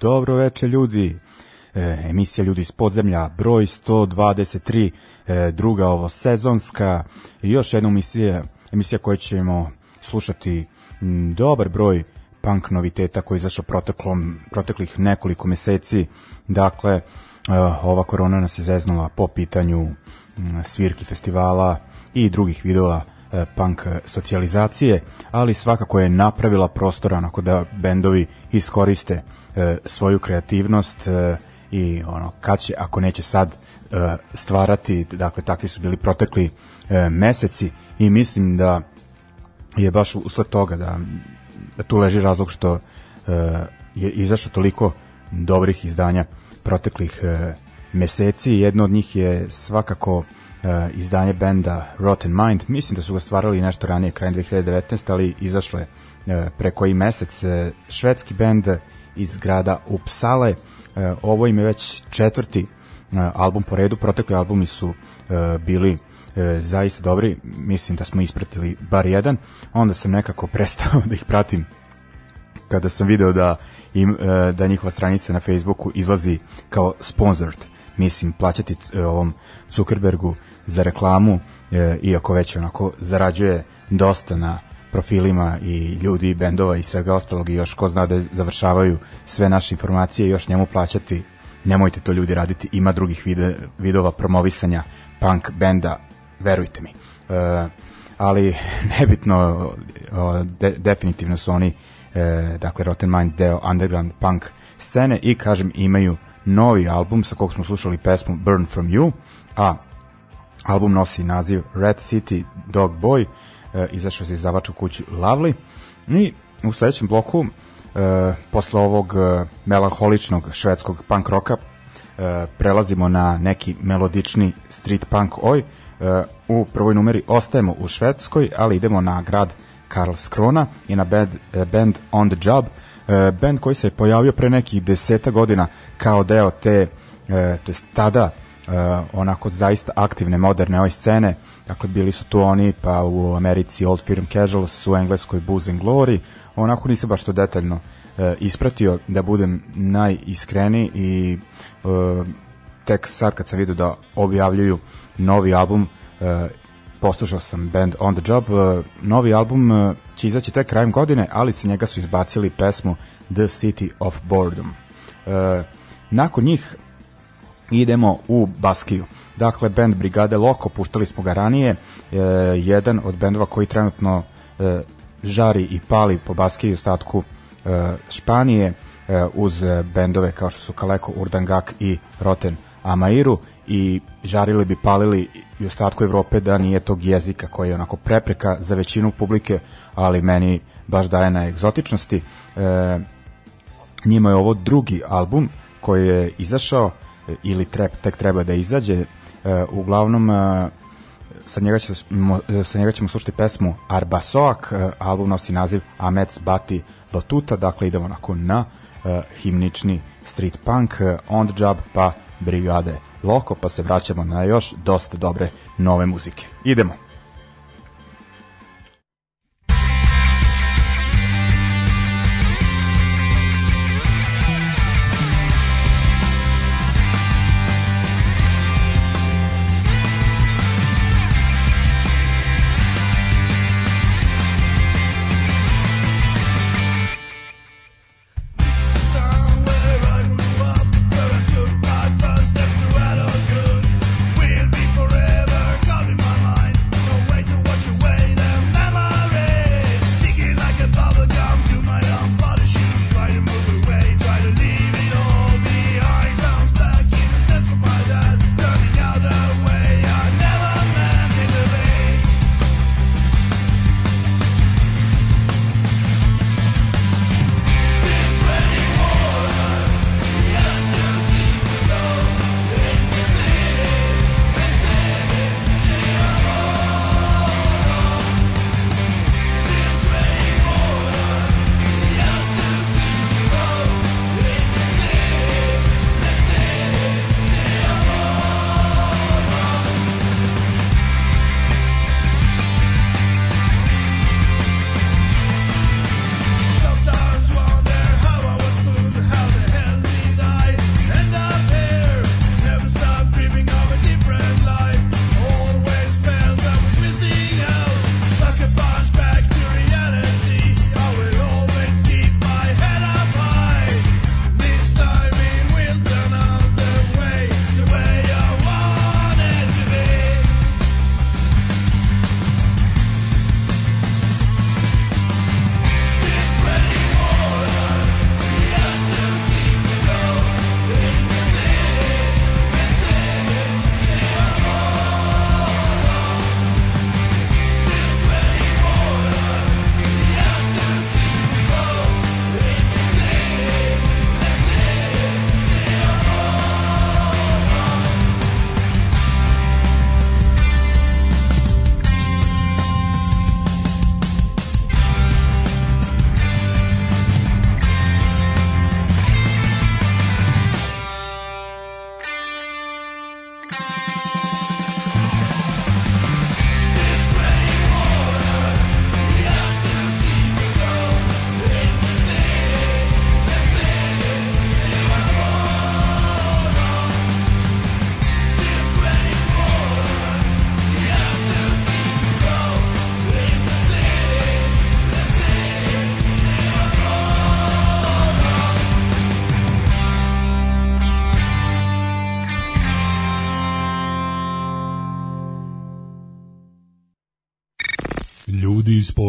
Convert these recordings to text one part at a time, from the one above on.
Dobro veče ljudi, e, emisija Ljudi iz podzemlja, broj 123, e, druga ovo sezonska, još jedna emisija, emisija koju ćemo slušati m, dobar broj punk noviteta koji je izašao proteklom, proteklih nekoliko meseci, dakle, e, ova korona nas je zeznula po pitanju svirki festivala i drugih vidova e, punk socijalizacije, ali svakako je napravila prostora onako da bendovi iskoriste e, svoju kreativnost e, i ono kad će ako neće sad e, stvarati dakle takvi su bili protekli e, meseci. I mislim da je baš usled toga da, da tu leži razlog što e, je izašlo toliko dobrih izdanja proteklih e, meseci. Jedno od njih je svakako e, izdanje benda Rotten Mind. Mislim da su ga stvarali nešto ranije krajem 2019 ali izašlo je e, pre koji mesec. E, švedski bend iz grada Uppsale. E, ovo im je već četvrti e, album po redu, protekli albumi su e, bili zaista dobri, mislim da smo ispratili bar jedan, onda sam nekako prestao da ih pratim kada sam video da im, da njihova stranica na Facebooku izlazi kao sponsored, mislim plaćati ovom Zuckerbergu za reklamu, iako već onako zarađuje dosta na profilima i ljudi i bendova i svega ostalog i još ko zna da završavaju sve naše informacije i još njemu plaćati nemojte to ljudi raditi. Ima drugih vide, vidova promovisanja punk benda verujte mi. E, ali nebitno de, definitivno su oni e, dakle Rotten Mind deo underground punk scene i kažem imaju novi album sa kog smo slušali pesmu Burn From You a album nosi naziv Red City Dog Boy izašao za izdavač u kući Lovely. I u sledećem bloku e, posle ovog e, melanholičnog švedskog punk roka e, prelazimo na neki melodični street punk oj e, u prvoj numeri ostajemo u Švedskoj ali idemo na grad Karlskrona i na band, e, band On The Job e, band koji se pojavio pre nekih deseta godina kao deo te e, to jest tada e, onako zaista aktivne moderne ove scene Dakle, bili su tu oni, pa u Americi Old Firm Casuals, u Engleskoj Booze and Glory. Onako nisam baš to detaljno e, ispratio, da budem najiskreniji i e, tek sad kad sam vidio da objavljuju novi album, e, poslušao sam band On The Job, e, novi album e, će izaći tek krajem godine, ali se njega su izbacili pesmu The City of Boredom. E, nakon njih idemo u Baskiju. Dakle, band Brigade Loko, puštali smo ga ranije, e, jedan od bendova koji trenutno e, žari i pali po Baskiji u ostatku e, Španije, e, uz bendove kao što su Kaleko, Urdangak i Roten Amairu i žarili bi palili i ostatku Evrope da nije tog jezika koji je onako prepreka za većinu publike, ali meni baš daje na egzotičnosti. E, njima je ovo drugi album koji je izašao ili trep, tek treba da izađe. E, uglavnom, e, sa njega, ćemo, sa njega ćemo slušati pesmu Arbasoak, album nosi naziv Amets Bati Batuta, dakle idemo na e, himnični street punk, on the job pa brigade loko, pa se vraćamo na još dosta dobre nove muzike. Idemo!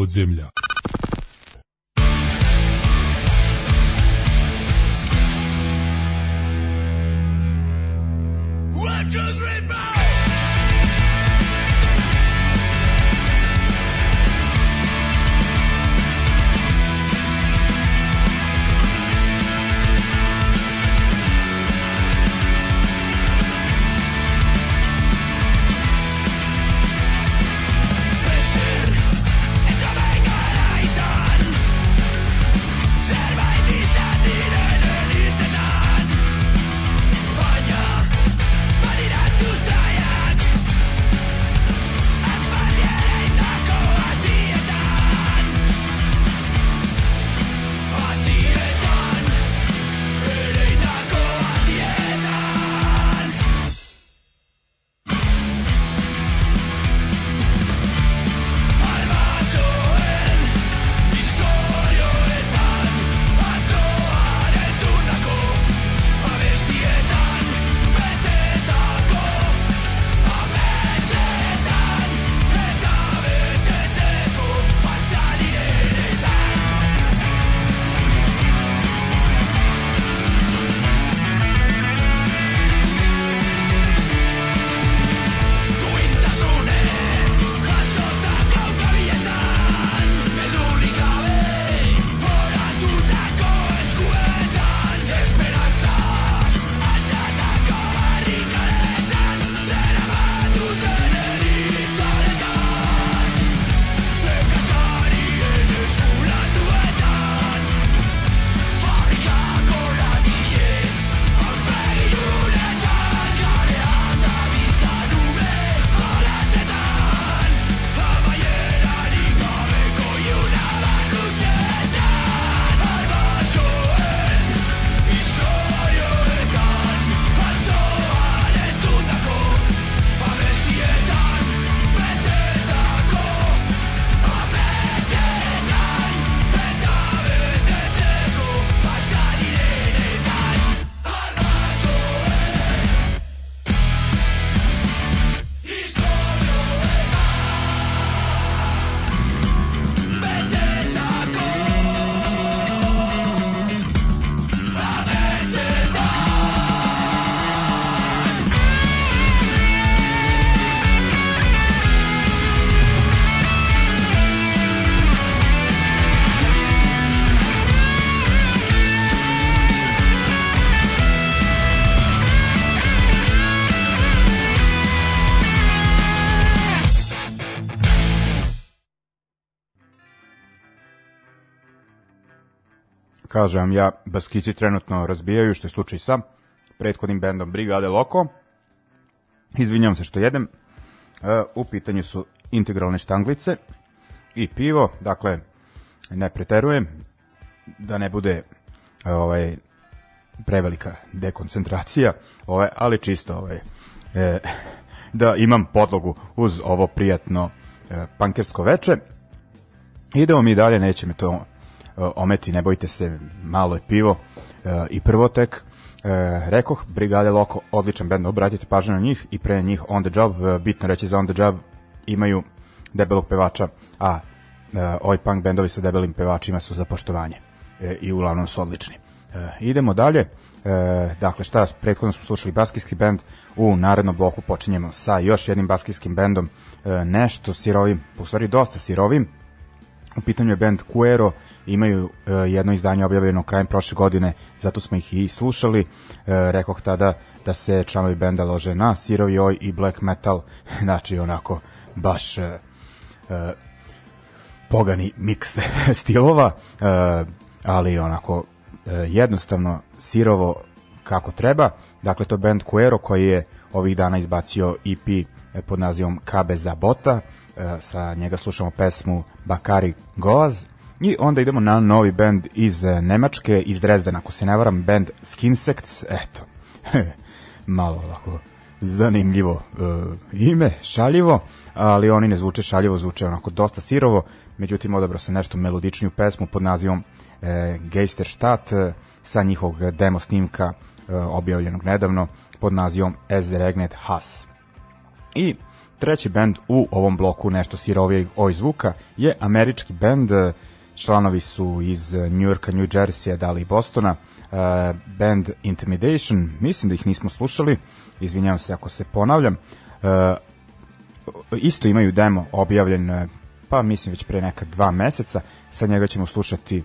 Iz podzemlja. Kažem ja, Baskici trenutno razbijaju, što je slučaj sa prethodnim bendom Brigade Loko. Izvinjam se što jedem. E, u pitanju su integralne štanglice i pivo, dakle, ne preterujem, da ne bude ovaj prevelika dekoncentracija, ovaj, ali čisto ovaj, e, da imam podlogu uz ovo prijatno e, pankersko veče. Idemo mi dalje, neće me to e, ometi, ne bojte se, malo je pivo. E, i prvo tek. E, rekoh, Brigade Loko, odličan band, obratite pažnju na njih i pre njih On The Job, e, bitno reći za On The Job, imaju debelog pevača, a e, ovi punk bendovi sa debelim pevačima su za poštovanje. E, i uglavnom su odlični. E, idemo dalje, e, dakle šta, prethodno smo slušali baskijski bend, u narednom bloku počinjemo sa još jednim baskijskim bendom, e, nešto sirovim, u stvari dosta sirovim, u pitanju je band Cuero, imaju e, jedno izdanje objavljeno krajem prošle godine, zato smo ih i slušali, e, rekoh tada da se članovi benda lože na sirovi oj i black metal, znači onako baš e, pogani miks stilova, e, ali onako e, jednostavno sirovo kako treba. Dakle, to je band Cuero koji je ovih dana izbacio EP pod nazivom Kabe za bota. Sa njega slušamo pesmu Bakari Goaz. I onda idemo na novi band iz e, Nemačke, iz Dresdena, ako se ne varam, band Skinsects. Eto, malo ovako zanimljivo uh, ime, šaljivo, ali oni ne zvuče šaljivo, zvuče onako dosta sirovo, međutim odabrao sam nešto melodičniju pesmu pod nazivom e, Geisterstadt e, sa njihovog demo snimka e, objavljenog nedavno pod nazivom As the Regnet Hass. I treći bend u ovom bloku nešto sirovijeg oj zvuka je američki bend, e, članovi su iz New Yorka, New Jersey, da li i Bostona, e, band Intimidation, mislim da ih nismo slušali, izvinjavam se ako se ponavljam, e, isto imaju demo objavljen e, pa mislim već pre neka dva meseca, sa njega ćemo slušati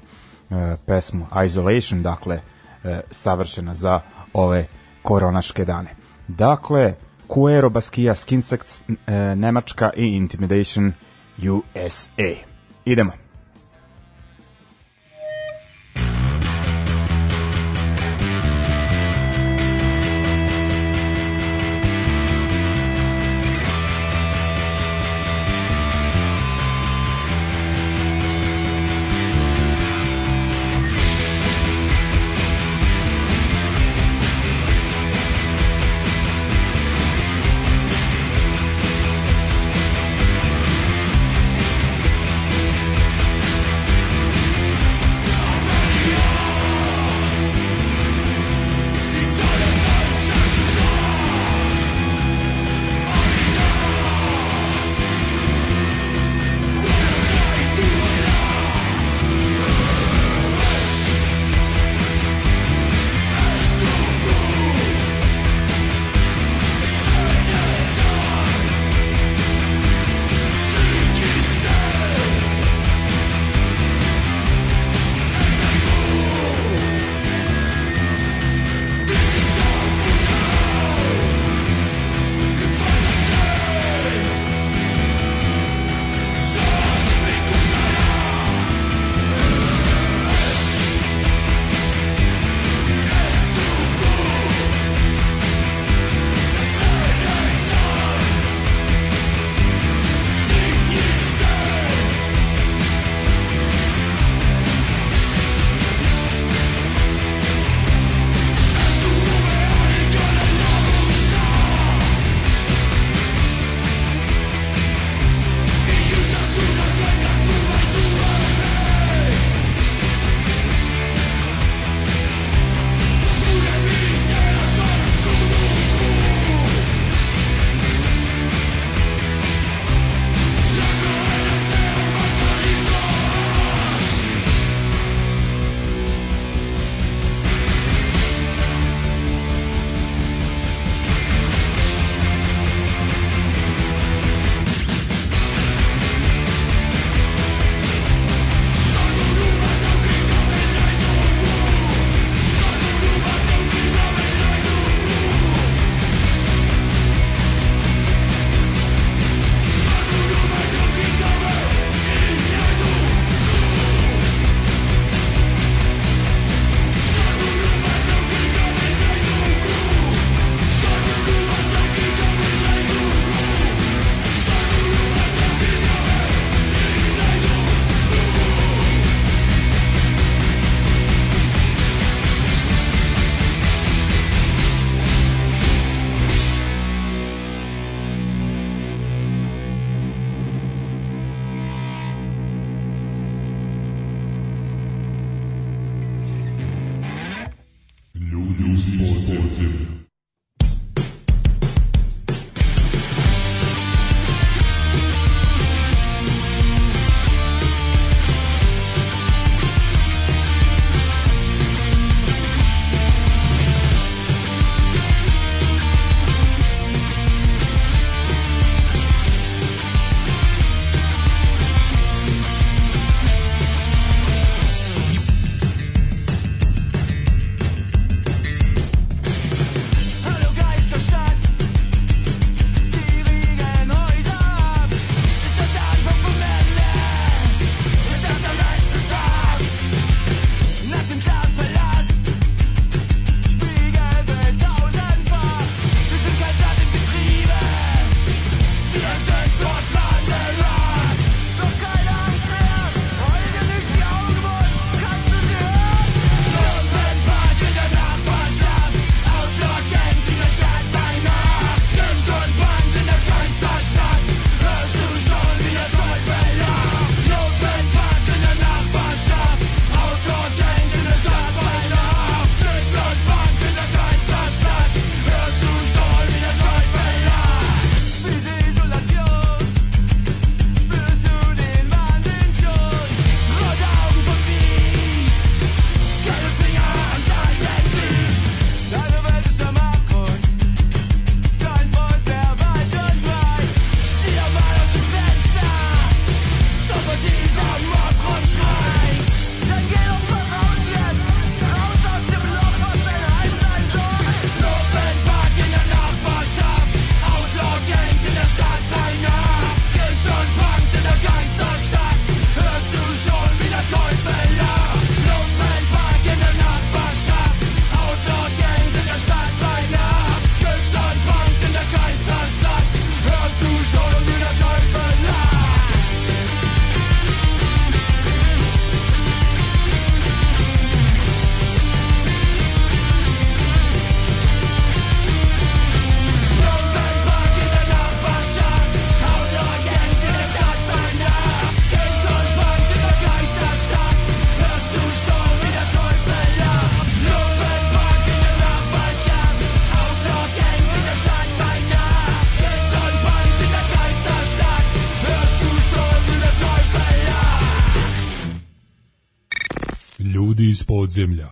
e, pesmu Isolation, dakle e, savršena za ove koronaške dane. Dakle, Cuero Baskia, Skinsects, e, Nemačka i Intimidation USA. Idemo. Iz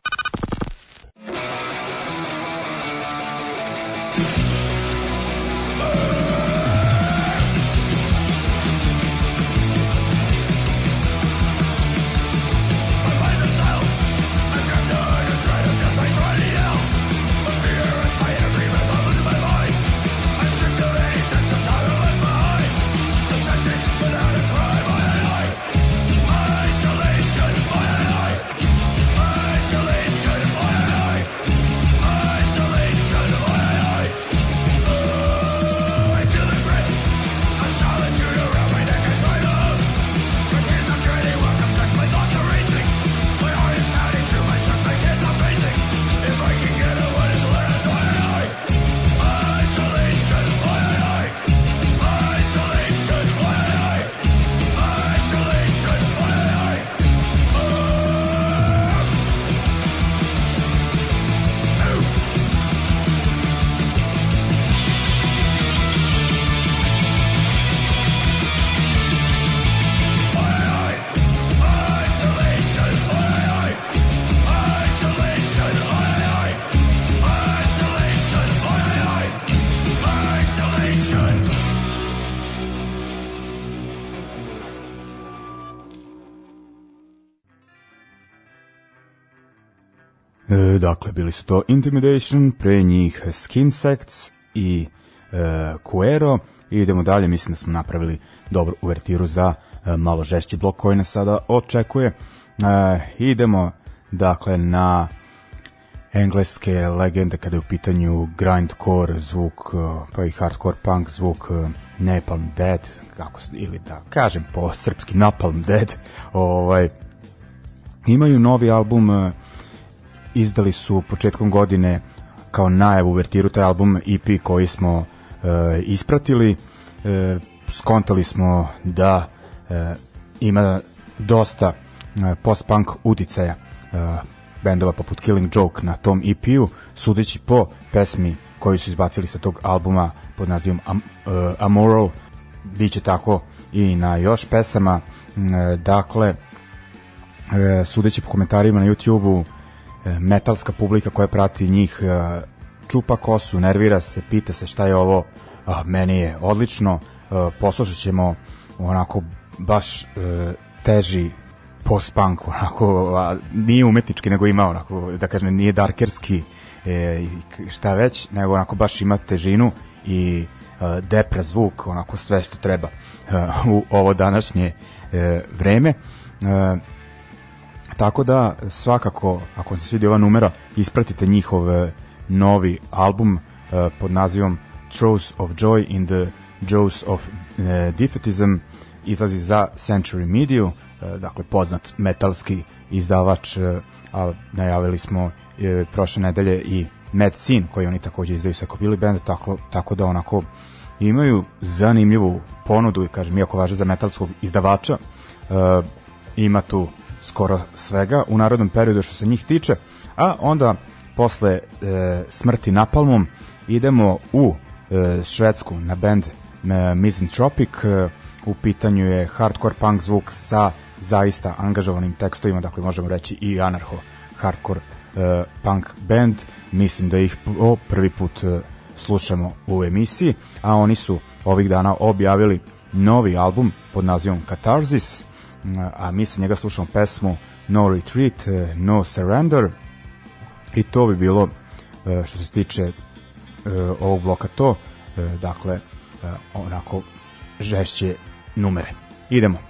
dakle, bili su to Intimidation, pre njih Skin Sects i e, Cuero. I idemo dalje, mislim da smo napravili dobru uvertiru za e, malo žešći blok koji nas sada očekuje. E, idemo, dakle, na engleske legende kada je u pitanju grindcore zvuk, e, pa i hardcore punk zvuk e, Napalm Dead, kako ili da kažem po srpski Napalm Dead, ovaj, imaju novi album uh, izdali su početkom godine kao najavu uvertiru taj album EP koji smo e, ispratili. E, skontali smo da e, ima dosta e, post-punk uticaja e, bendova poput Killing Joke na tom EP-u sudeći po pesmi koju su izbacili sa tog albuma pod nazivom Am, uh, Amoral. Biće tako i na još pesama. E, dakle e, sudeći po komentarima na YouTube-u E, metalska publika koja prati njih e, čupa kosu, nervira se, pita se šta je ovo, meni je odlično, e, poslušat ćemo onako baš teži post-punk, onako, a, nije umetnički, nego ima onako, da kažem, nije darkerski, e, šta već, nego onako baš ima težinu i e, zvuk, onako sve što treba e, u ovo današnje e, vreme. E, Tako da svakako ako vam se svidi ova numera ispratite njihov e, novi album uh, pod nazivom Throws of Joy in the Jaws of uh, Defeatism izlazi za Century Media dakle poznat metalski izdavač a najavili smo prošle nedelje i Mad Scene koji oni takođe izdaju sa Kobili Band tako, tako da onako imaju zanimljivu ponudu i kažem iako važe za metalskog izdavača uh, ima tu skoro svega u narodnom periodu što se njih tiče, a onda posle e, smrti Napalmom idemo u e, Švedsku na band e, Misanthropic, e, u pitanju je hardcore punk zvuk sa zaista angažovanim tekstovima, dakle možemo reći i anarcho hardcore e, punk band, mislim da ih o, prvi put e, slušamo u emisiji, a oni su ovih dana objavili novi album pod nazivom Catharsis, a mi sa njega slušamo pesmu No Retreat, e, No Surrender i to bi bilo e, što se tiče e, ovog bloka to, dakle onako žešće numere. Idemo.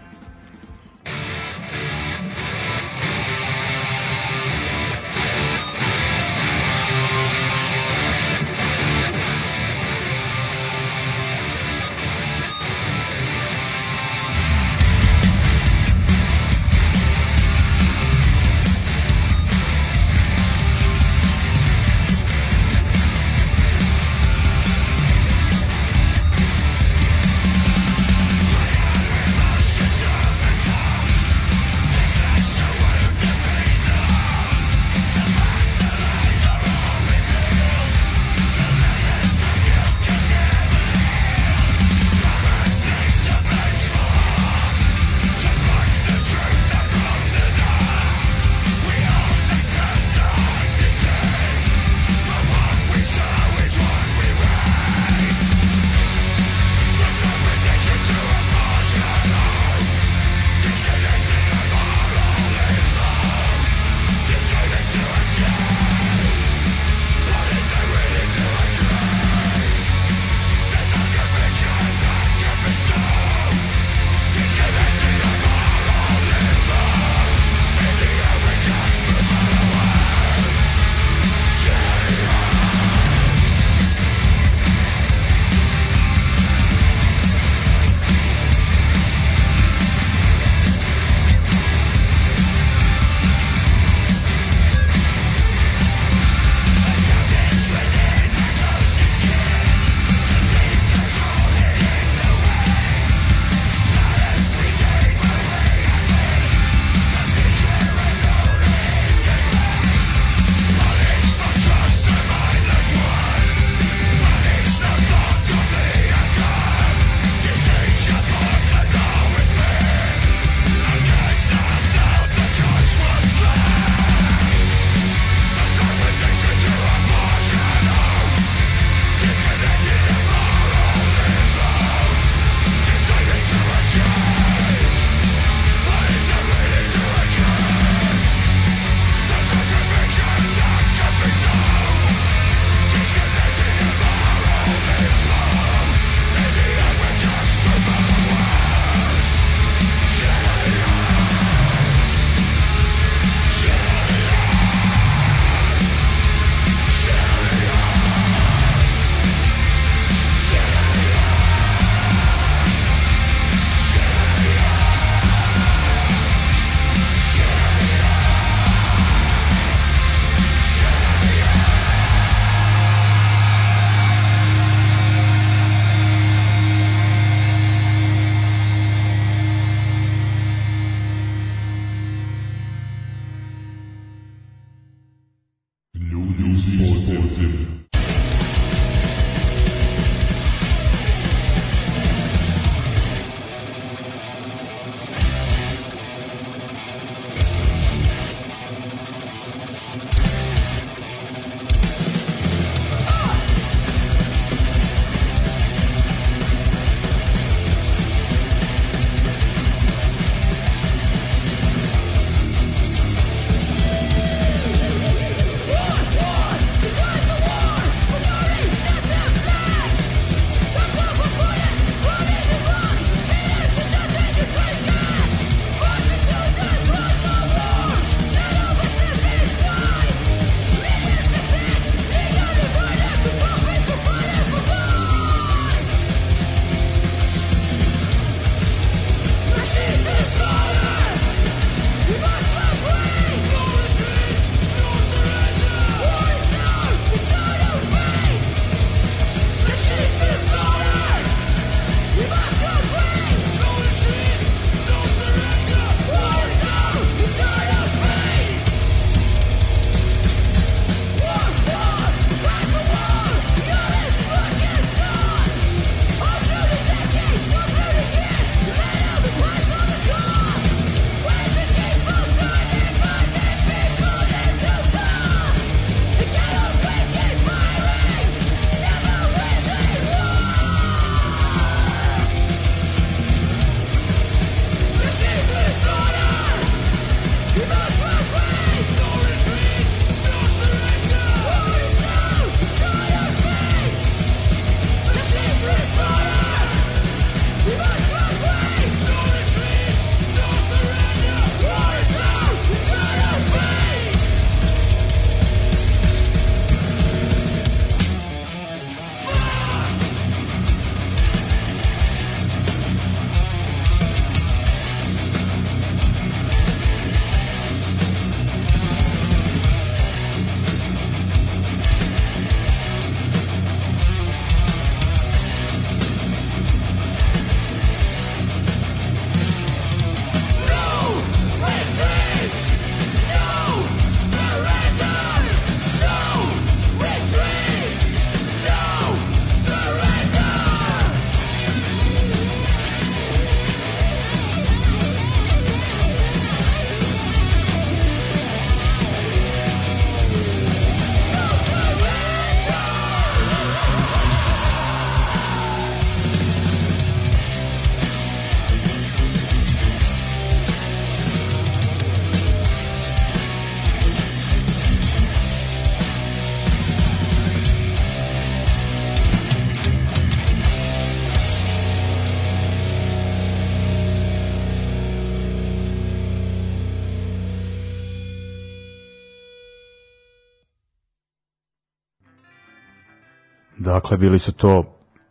Dakle, bili su to,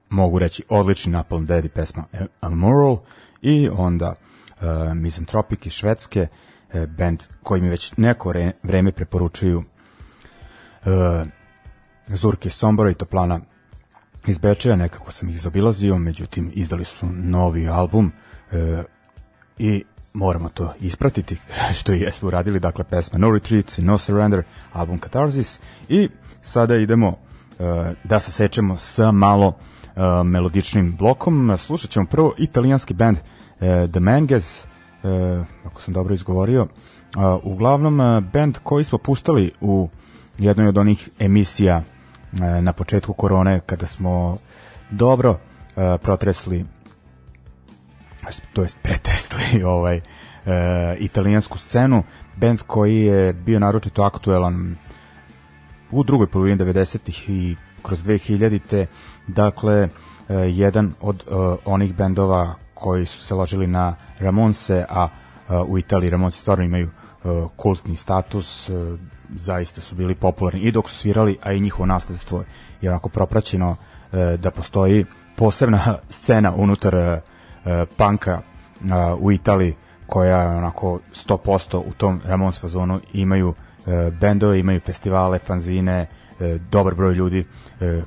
mogu reći, odlični Napalm Daddy pesma Amoral i onda uh, Misanthropic iz Švedske, uh, band koji mi već neko re, vreme preporučuju uh, Zurke Sombora i Toplana iz Bečeja, nekako sam ih zabilazio, međutim izdali su novi album uh, i moramo to ispratiti, što i jesmo uradili, dakle pesma No Retreats i No Surrender, album Catharsis. I sada idemo da se sečemo sa malo uh, melodičnim blokom. Slušat ćemo prvo italijanski band uh, The Mangas, uh, ako sam dobro izgovorio, uglavnom band koji smo puštali u jednoj od onih emisija na početku korone kada smo dobro protresli to jest pretresli ovaj e, italijansku scenu, band koji je bio naročito aktuelan u drugoj polovini 90-ih i kroz 2000-te, dakle e, jedan od e, onih bendova koji su se ložili na Ramonse, a e, u Italiji Ramonse stvarno imaju kultni status, zaista su bili popularni i dok su svirali, a i njihovo nasledstvo je onako propraćeno da postoji posebna scena unutar panka u Italiji koja onako 100% u tom Ramons fazonu imaju e, bendove, imaju festivale, fanzine, e, dobar broj ljudi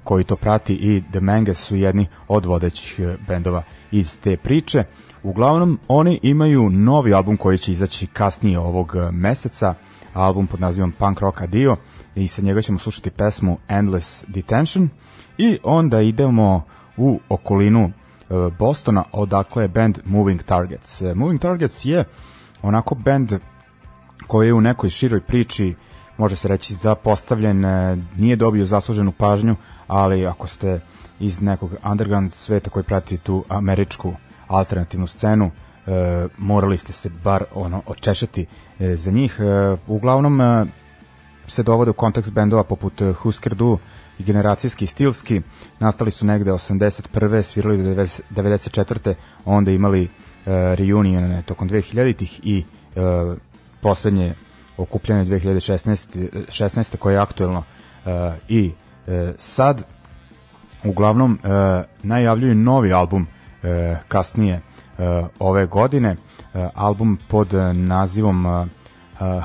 koji to prati i The Mangas su jedni od vodećih bendova iz te priče. Uglavnom, oni imaju novi album koji će izaći kasnije ovog meseca, album pod nazivom Punk Rock Adio i sa njega ćemo slušati pesmu Endless Detention i onda idemo u okolinu E, Bostona, odakle je band Moving Targets. E, Moving Targets je onako band koji je u nekoj široj priči može se reći zapostavljen, e, nije dobio zasluženu pažnju, ali ako ste iz nekog underground sveta koji prati tu američku alternativnu scenu, e, morali ste se bar ono očešati e, za njih. E, uglavnom e, se dovode u kontekst bendova poput Husker Du, i generacijski i stilski. Nastali su negde 81. svirali do 94. onda imali uh, reunion tokom 2000-ih i uh, poslednje okupljanje 2016. 16. koje je aktuelno uh, i uh, sad uglavnom uh, najavljuju novi album uh, kasnije uh, ove godine uh, album pod uh, nazivom uh,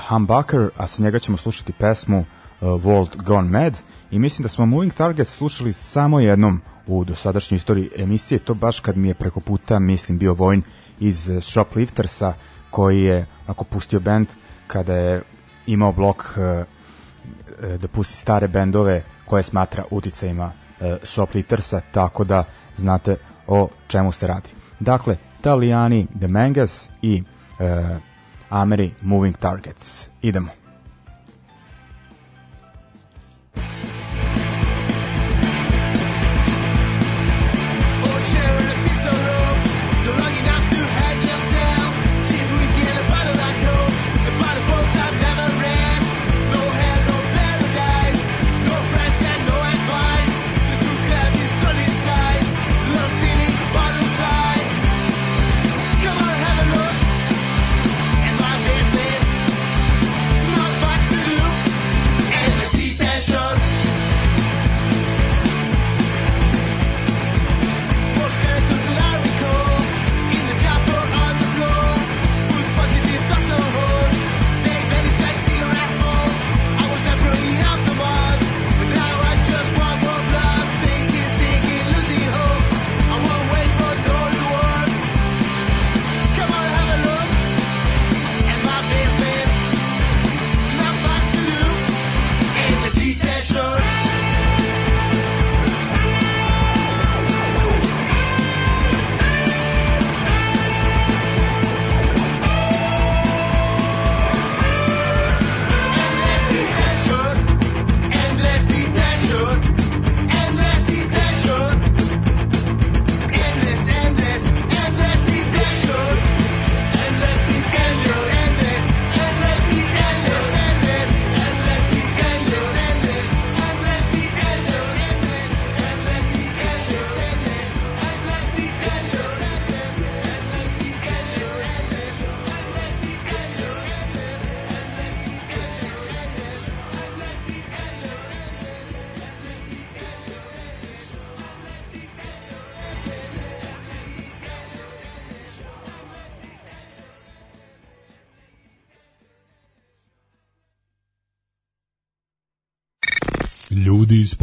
Humbucker, a sa njega ćemo slušati pesmu uh, World Gone Mad uh, i mislim da smo Moving Target slušali samo jednom u dosadašnjoj istoriji emisije, to baš kad mi je preko puta, mislim, bio Vojn iz Shopliftersa, koji je ako pustio band kada je imao blok uh, da pusti stare bendove koje smatra uticajima uh, Shopliftersa, tako da znate o čemu se radi. Dakle, Italijani The Mangas i Ameri Moving Targets. Idemo.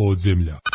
Podzemlja.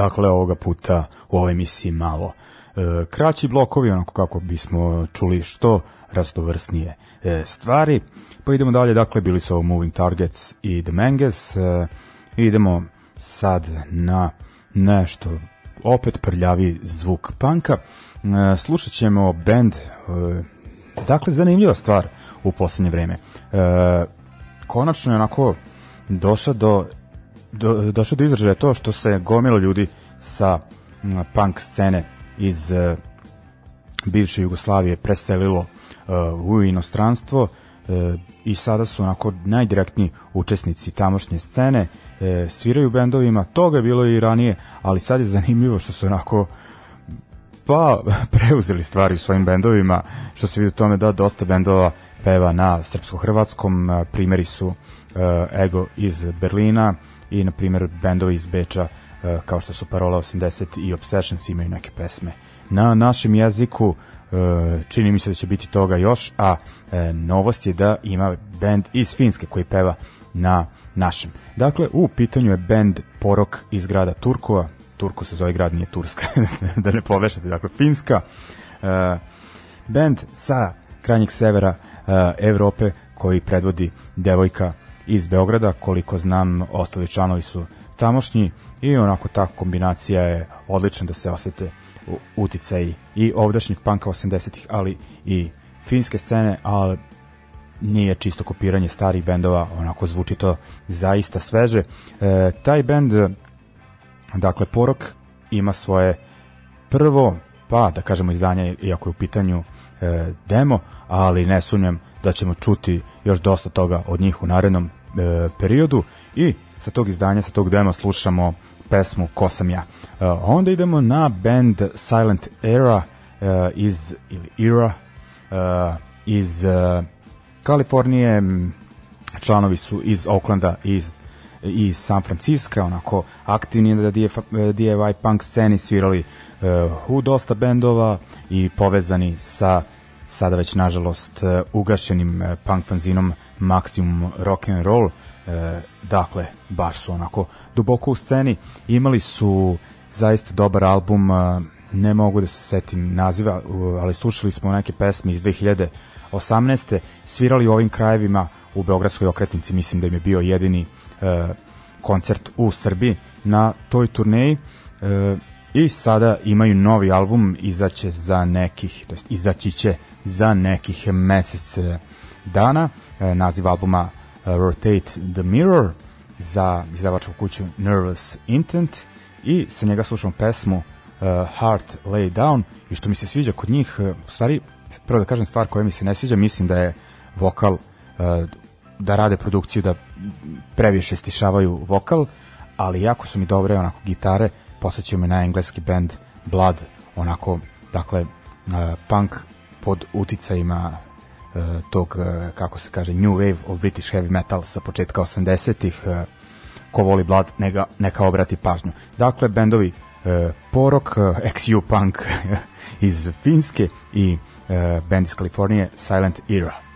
Dakle, ovoga puta u ovoj emisiji malo e, kraći blokovi, onako kako bismo čuli što raznovrsnije e, stvari. Pa idemo dalje, dakle, bili su ovo Moving Targets i The Mangas. E, idemo sad na nešto opet prljavi zvuk panka. E, slušat ćemo band, e, dakle, zanimljiva stvar u poslednje vreme. E, konačno je onako došao do do, došlo do izražaja to što se gomilo ljudi sa m, punk scene iz uh, bivše Jugoslavije preselilo uh, u inostranstvo uh, i sada su onako najdirektniji učesnici tamošnje scene, uh, sviraju bendovima, toga je bilo i ranije, ali sad je zanimljivo što su onako pa preuzeli stvari svojim bendovima, što se vidi tome da dosta bendova peva na srpsko-hrvatskom, primeri su Ego iz Berlina, i na primjer bendovi iz Beča uh, kao što su Parola 80 i Obsessions imaju neke pesme na našem jeziku uh, čini mi se da će biti toga još a uh, novost je da ima bend iz Finske koji peva na našem. Dakle, u pitanju je bend Porok iz grada Turkova, Turku se zove grad, nije Turska, da ne povešate, dakle, Finska. Bend sa krajnjeg severa Evrope koji predvodi devojka iz Beograda, koliko znam, ostali članovi su tamošnji i onako ta kombinacija je odlična da se osete uticaj i ovdašnjih panka 80-ih, ali i finske scene, ali nije čisto kopiranje starih bendova, onako zvuči to zaista sveže. E, taj bend, dakle, Porok ima svoje prvo, pa da kažemo izdanje, iako je u pitanju e, demo, ali ne sumnjam da ćemo čuti još dosta toga od njih u narednom periodu i sa tog izdanja, sa tog dema slušamo pesmu Ko sam ja. E, onda idemo na band Silent Era e, iz, ili Era e, iz e, Kalifornije, članovi su iz Oaklanda, iz i San Francisco, onako aktivni na DIY punk sceni, svirali u dosta bendova i povezani sa sada već nažalost ugašenim punk fanzinom Maximum Rock and Roll. Dakle, baš su onako duboko u sceni. Imali su zaista dobar album, ne mogu da se setim naziva, ali slušali smo neke pesme iz 2018. Svirali u ovim krajevima u Beogradskoj okretnici, mislim da im je bio jedini e, koncert u Srbiji na toj turneji e, i sada imaju novi album, izaće za nekih, to jest izaći će za nekih mesec dana, e, naziv albuma e, Rotate the Mirror za izdavačku kuću Nervous Intent i sa njega slušam pesmu uh, Heart Lay Down i što mi se sviđa kod njih, u stvari, prvo da kažem stvar koja mi se ne sviđa, mislim da je vokal, da rade produkciju, da previše stišavaju vokal, ali jako su mi dobre onako gitare, posjećaju me na engleski band Blood, onako, dakle, punk pod uticajima tog, uh, kako se kaže, New Wave of British Heavy Metal sa početka 80-ih, uh, ko voli Blood, neka, neka obrati pažnju. Dakle, bendovi Porok, XU Punk iz Finske i band iz Kalifornije Silent Era.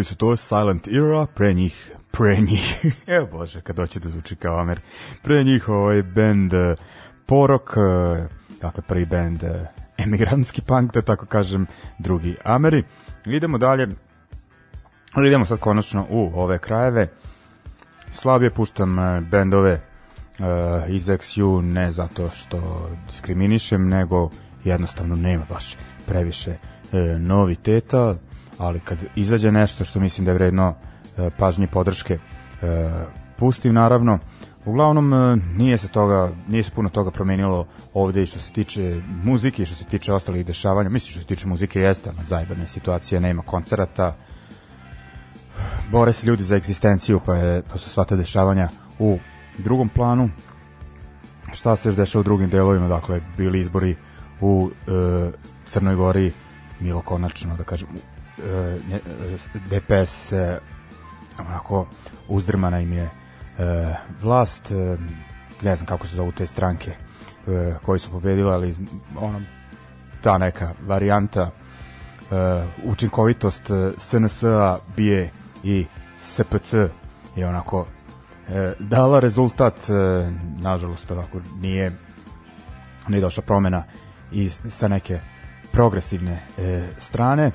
Bili su to Silent Era, pre njih, pre njih, evo bože, kad doće da zvuči kao Amer, pre njih ovaj band uh, Porok, uh, dakle prvi band uh, emigrantski punk, da tako kažem, drugi Ameri. Idemo dalje, ali idemo sad konačno u ove krajeve. Slabije puštam bendove uh, iz XU, ne zato što diskriminišem, nego jednostavno nema baš previše uh, noviteta, ali kad izađe nešto što mislim da je vredno e, pažnje i podrške, e, pustim naravno. Uglavnom e, nije se toga, nije se puno toga promenilo ovde i što se tiče muzike, što se tiče ostalih dešavanja. Mislim što se tiče muzike jeste ono zajebane situacije, nema koncerata. Bore se ljudi za egzistenciju, pa je pa su sva ta dešavanja u drugom planu. Šta se još dešava u drugim delovima, dakle bili izbori u e, Crnoj Gori, Milo konačno, da kažem, DPS e, onako uzdrmana im je e, vlast e, ne znam kako se zovu te stranke koji su pobedili ali ono ta neka varijanta učinkovitost SNS-a bije i SPC je onako dala rezultat nažalost ovako nije nije došla promena i sa neke progresivne strane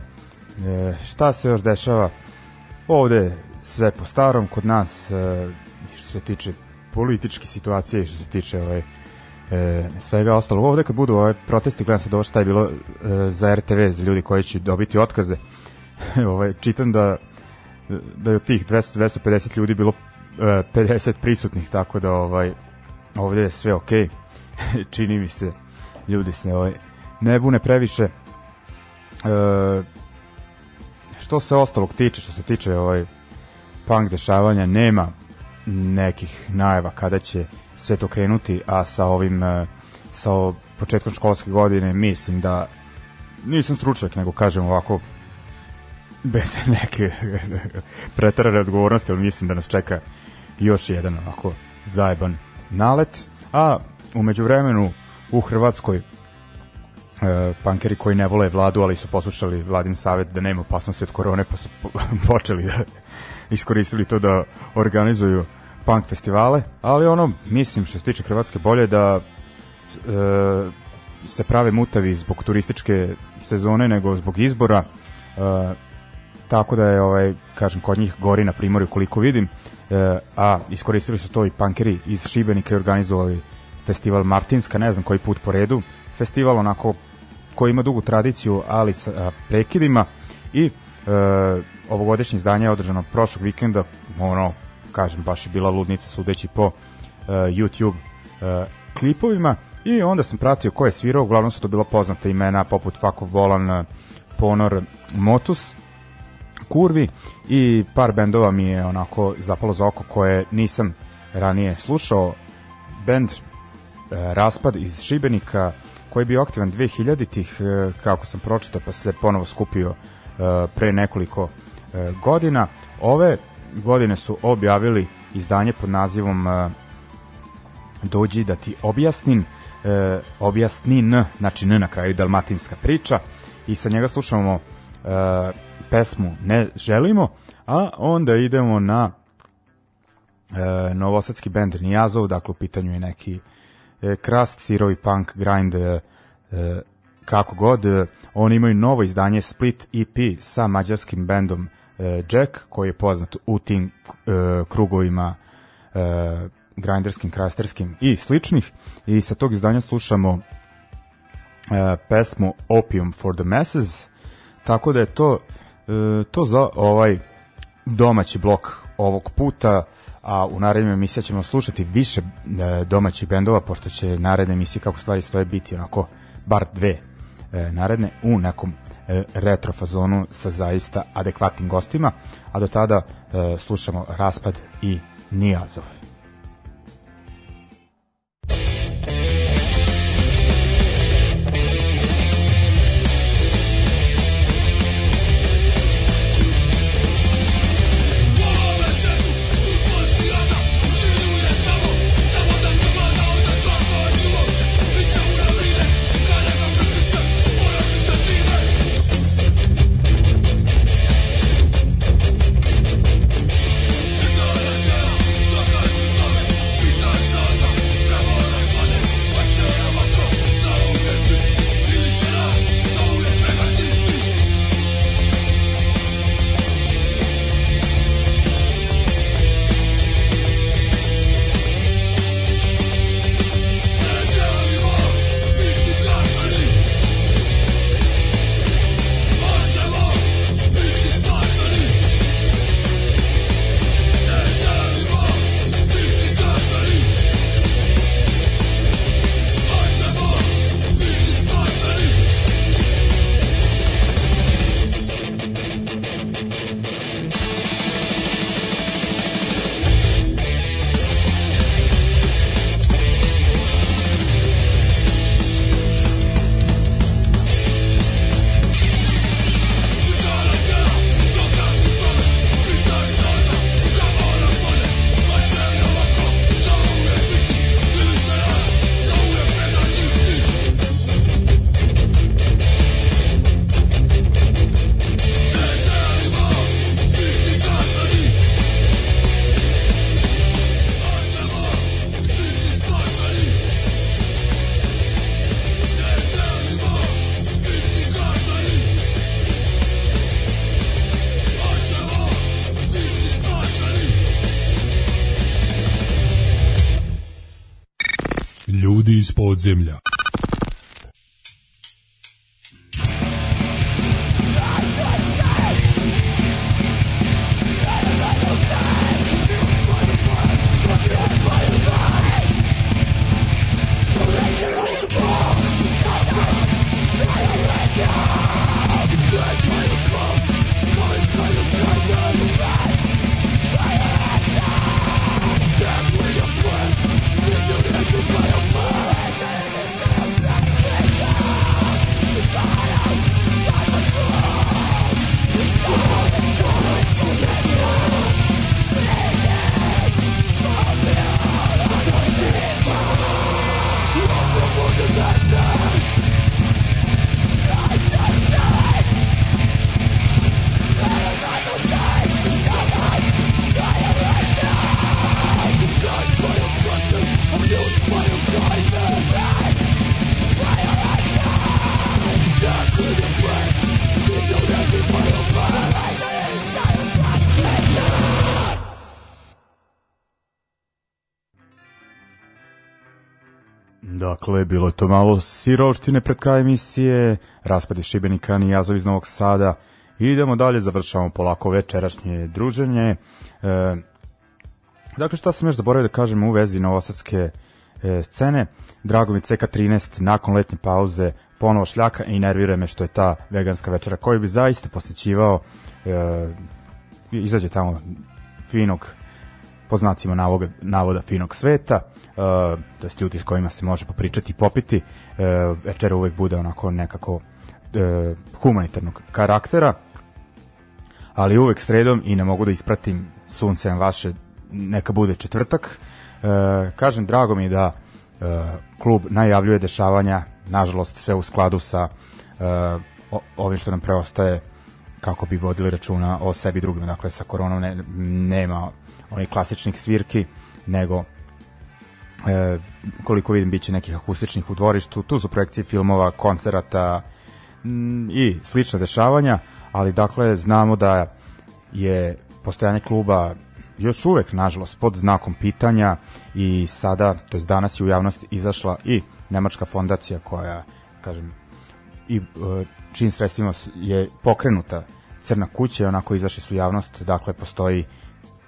E, šta se još dešava? Ovde sve po starom kod nas e, što se tiče političke situacije i što se tiče ovaj, e, svega ostalo. Ovde kad budu ove protesti, gledam sad ovo šta je bilo e, za RTV, za ljudi koji će dobiti otkaze. ovaj, čitam da, da je od tih 200-250 ljudi bilo e, 50 prisutnih, tako da ovaj, ovde je sve okej. Okay. Čini mi se, ljudi se ovaj, ne bune previše. E, što se ostalog tiče, što se tiče ovaj punk dešavanja, nema nekih najava kada će sve to krenuti, a sa ovim eh, sa početkom školske godine mislim da nisam stručnjak, nego kažem ovako bez neke pretarane odgovornosti, ali mislim da nas čeka još jedan ovako zajeban nalet, a umeđu vremenu u Hrvatskoj pankeri koji ne vole vladu, ali su poslušali vladin savet da nema opasnosti od korone, pa su počeli da iskoristili to da organizuju punk festivale, ali ono, mislim što se tiče Hrvatske bolje da e, se prave mutavi zbog turističke sezone nego zbog izbora. E, tako da je ovaj kažem kod njih gori na primorju koliko vidim. E, a iskoristili su to i pankeri iz Šibenika i organizovali festival Martinska ne znam koji put po redu festival onako koji ima dugu tradiciju, ali sa prekidima. I e, ovogodišnje izdanje je održano prošlog vikenda, ono, kažem, baš je bila ludnica sudeći po e, YouTube e, klipovima. I onda sam pratio ko je svirao, uglavnom su to bila poznata imena poput Fakov Volan, Ponor, Motus, Kurvi i par bendova mi je onako zapalo za oko koje nisam ranije slušao. Band e, Raspad iz Šibenika, koji je bio aktivan 2000-ih, e, kako sam pročitao, pa se ponovo skupio e, pre nekoliko e, godina. Ove godine su objavili izdanje pod nazivom Dođi da ti objasnim, objasnin, znači n na kraju dalmatinska priča i sa njega slušamo pesmu Ne želimo, a onda idemo na novosadski band Nijazov, dakle u pitanju je neki Krast, Sirovi Punk, Grind, e, e, kako god, e, oni imaju novo izdanje Split EP sa mađarskim bendom e, Jack, koji je poznat u tim e, krugovima e, grinderskim, krasterskim i sličnih. I sa tog izdanja slušamo e, pesmu Opium for the Masses, tako da je to e, to za ovaj domaći blok ovog puta a u narednim emisija ćemo slušati više e, domaćih bendova, pošto će naredne emisije kako stvari stoje biti onako bar dve e, naredne u nekom e, retro fazonu sa zaista adekvatnim gostima, a do tada slušamo Raspad i Nijazov. Ljudi Dakle, bilo je to malo siroštine pred kraj emisije, raspad iz Šibenika, ni jazov iz Novog Sada. Idemo dalje, završavamo polako večerašnje druženje. E, dakle, šta sam još zaboravio da kažem u vezi novosadske e, scene. Drago mi CK13 nakon letnje pauze ponovo šljaka i nervira me što je ta veganska večera koju bi zaista posjećivao e, izađe tamo finog po znacima navoda, navoda finog sveta, uh, to je ljudi s kojima se može popričati i popiti, uh, večera uvek bude onako nekako uh, humanitarnog karaktera, ali uvek sredom i ne mogu da ispratim suncem vaše, neka bude četvrtak. Uh, kažem, drago mi da uh, klub najavljuje dešavanja, nažalost sve u skladu sa uh, ovim što nam preostaje kako bi vodili računa o sebi drugima, dakle sa koronom ne, nema onih klasičnih svirki, nego e, koliko vidim biće nekih akustičnih u dvorištu, tu su projekcije filmova, koncerata m, i slična dešavanja, ali dakle znamo da je postojanje kluba još uvek, nažalost, pod znakom pitanja i sada, to je danas je u javnosti izašla i Nemačka fondacija koja, kažem, i e, čim sredstvima je pokrenuta Crna kuća, onako izašli su javnost, dakle postoji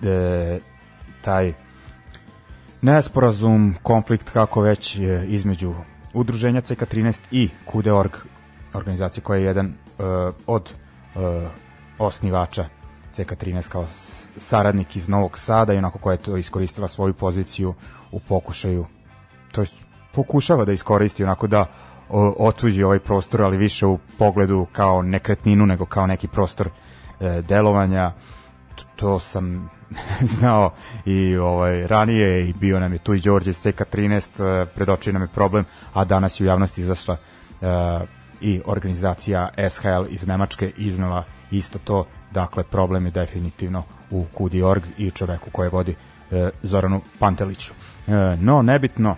e, taj nesporazum, konflikt kako već e, između udruženja CK13 i KUDE.org organizacije koja je jedan e, od e, osnivača CK13 kao saradnik iz Novog Sada i onako koja je to iskoristila svoju poziciju u pokušaju to jest pokušava da iskoristi onako da otuđi ovaj prostor, ali više u pogledu kao nekretninu nego kao neki prostor e, delovanja. To sam znao i ovaj ranije i bio nam je tu i Đorđe CK13 e, pred oči nam je problem, a danas je u javnosti izašla e, i organizacija SHL iz Nemačke iznala isto to, dakle problem je definitivno u Kudi.org i čoveku koje vodi e, Zoranu Panteliću. No, nebitno,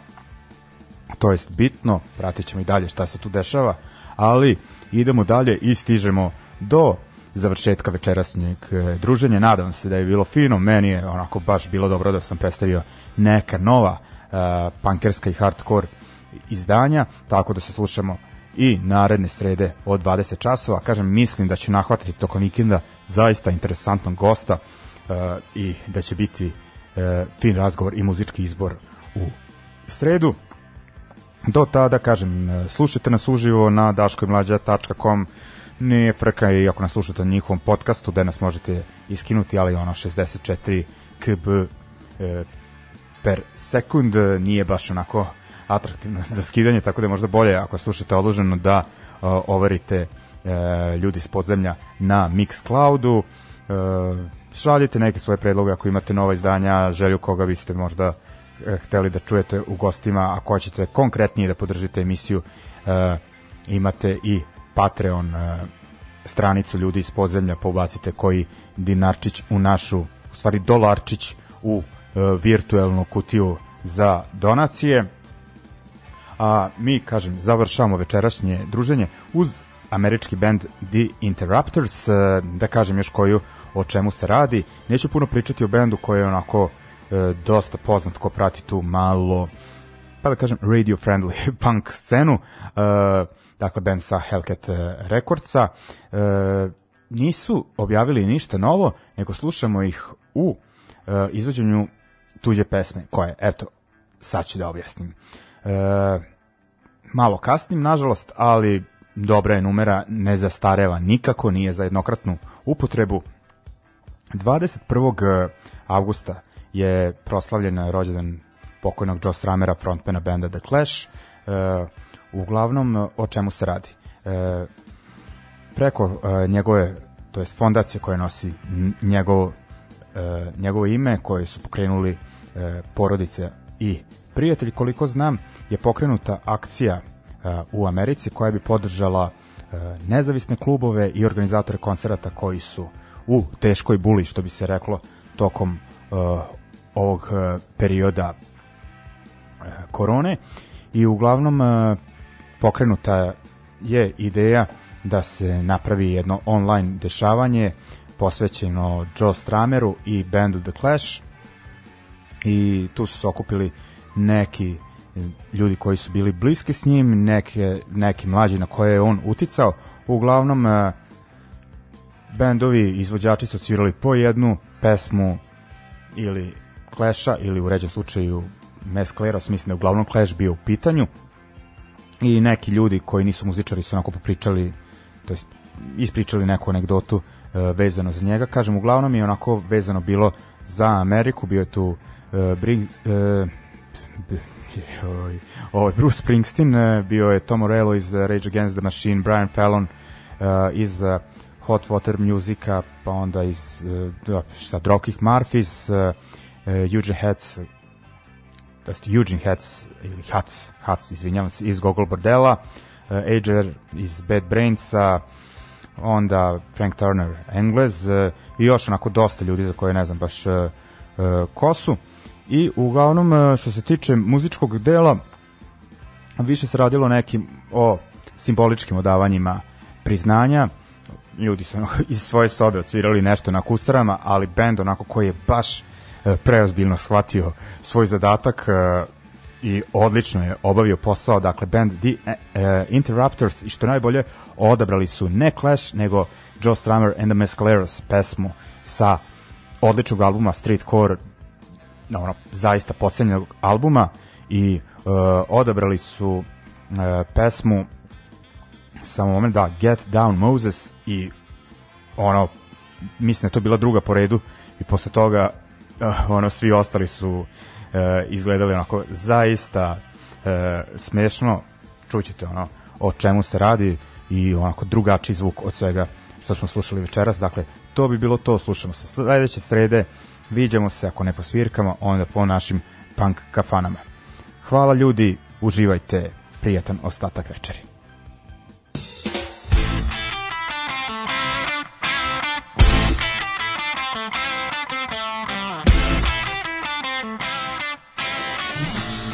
to jest bitno, pratit ćemo i dalje šta se tu dešava, ali idemo dalje i stižemo do završetka večerasnjeg e, druženja. Nadam se da je bilo fino, meni je onako baš bilo dobro da sam predstavio neka nova uh, punkerska i hardcore izdanja, tako da se slušamo i naredne srede od 20 časova. Kažem, mislim da ću nahvatiti tokom vikenda zaista interesantnog gosta uh, i da će biti uh, fin razgovor i muzički izbor u sredu. Do tada, kažem, slušajte nas uživo na daškojmlađa.com nije frka i ako nas slušate na njihovom podcastu da nas možete iskinuti, ali ono 64 kb e, per sekund nije baš onako atraktivno za skidanje, tako da je možda bolje ako slušate odloženo da o, overite e, ljudi s podzemlja na Mixcloudu. E, šaljite neke svoje predloge ako imate nova izdanja, želju koga biste možda e, hteli da čujete u gostima, ako hoćete konkretnije da podržite emisiju, e, imate i Patreon e, stranicu ljudi iz podzemlja pobacite koji dinarčić u našu, u stvari dolarčić u e, virtuelnu kutiju za donacije. A mi, kažem, završamo večerašnje druženje uz američki band The Interrupters, e, da kažem još koju o čemu se radi. Neću puno pričati o bendu koji je onako dosta poznat ko prati tu malo pa da kažem radio friendly punk scenu, uh, dakle band sa Hellcat Recordsa. Uh, nisu objavili ništa novo, nego slušamo ih u uh, izvođenju tuđe pesme, koje, eto, sad ću da objasnim. Uh, malo kasnim, nažalost, ali dobra je numera, ne zastareva nikako, nije za jednokratnu upotrebu. 21. avgusta je proslavljen rođendan pokojnog Joe Stramera, frontmana benda The Clash. Uh, uglavnom, o čemu se radi? Uh, preko uh, njegove, to jest fondacije koja nosi njegovo, uh, njegovo ime, koje su pokrenuli uh, porodice i prijatelji, koliko znam, je pokrenuta akcija uh, u Americi koja bi podržala uh, nezavisne klubove i organizatore koncerata koji su u teškoj buli, što bi se reklo, tokom uh, ovog uh, perioda uh, korone i uglavnom uh, pokrenuta je ideja da se napravi jedno online dešavanje posvećeno Joe Strameru i bandu The Clash i tu su se okupili neki ljudi koji su bili bliski s njim, neke, neki mlađi na koje je on uticao. Uglavnom, uh, bendovi, izvođači su svirali po jednu pesmu ili Clash-a ili u ređem slučaju Mescleros, mislim da je uglavnom Clash bio u pitanju i neki ljudi koji nisu muzičari su onako popričali to jest ispričali neku anegdotu uh, vezano za njega. Kažem, uglavnom je onako vezano bilo za Ameriku, bio je tu uh, Briggs, uh, ovaj, Bruce Springsteen, uh, bio je Tom Morello iz Rage Against the Machine, Brian Fallon uh, iz uh, Hot Water Musica, pa onda iz uh, šta, Dropkick Murphys, uh, uh, Eugene Hats, to jest Eugene Hats ili Hats, Hats, izvinjavam se, iz Gogol Bordela, uh, Ager iz Bad Brainsa, onda Frank Turner, Englez uh, i još onako dosta ljudi za koje ne znam baš uh, uh, ko su. I uglavnom uh, što se tiče muzičkog dela više se radilo nekim o simboličkim odavanjima priznanja ljudi su iz svoje sobe odsvirali nešto na kustarama, ali bend onako koji je baš preozbiljno shvatio svoj zadatak e, i odlično je obavio posao, dakle band The uh, Interrupters i što najbolje odabrali su ne Clash, nego Joe Strummer and the Mescaleros pesmu sa odličnog albuma Streetcore no, ono, zaista pocenjenog albuma. I uh, odabrali su uh, pesmu samo moment, da, Get Down Moses i ono, mislim da to bila druga po redu i posle toga uh, ono, svi ostali su uh, izgledali onako zaista uh, smešno, čućete ono o čemu se radi i onako drugačiji zvuk od svega što smo slušali večeras, dakle to bi bilo to, slušamo se sledeće srede, viđamo se ako ne po svirkama, onda po našim punk kafanama. Hvala ljudi, uživajte, prijatan ostatak večeri. Yeah.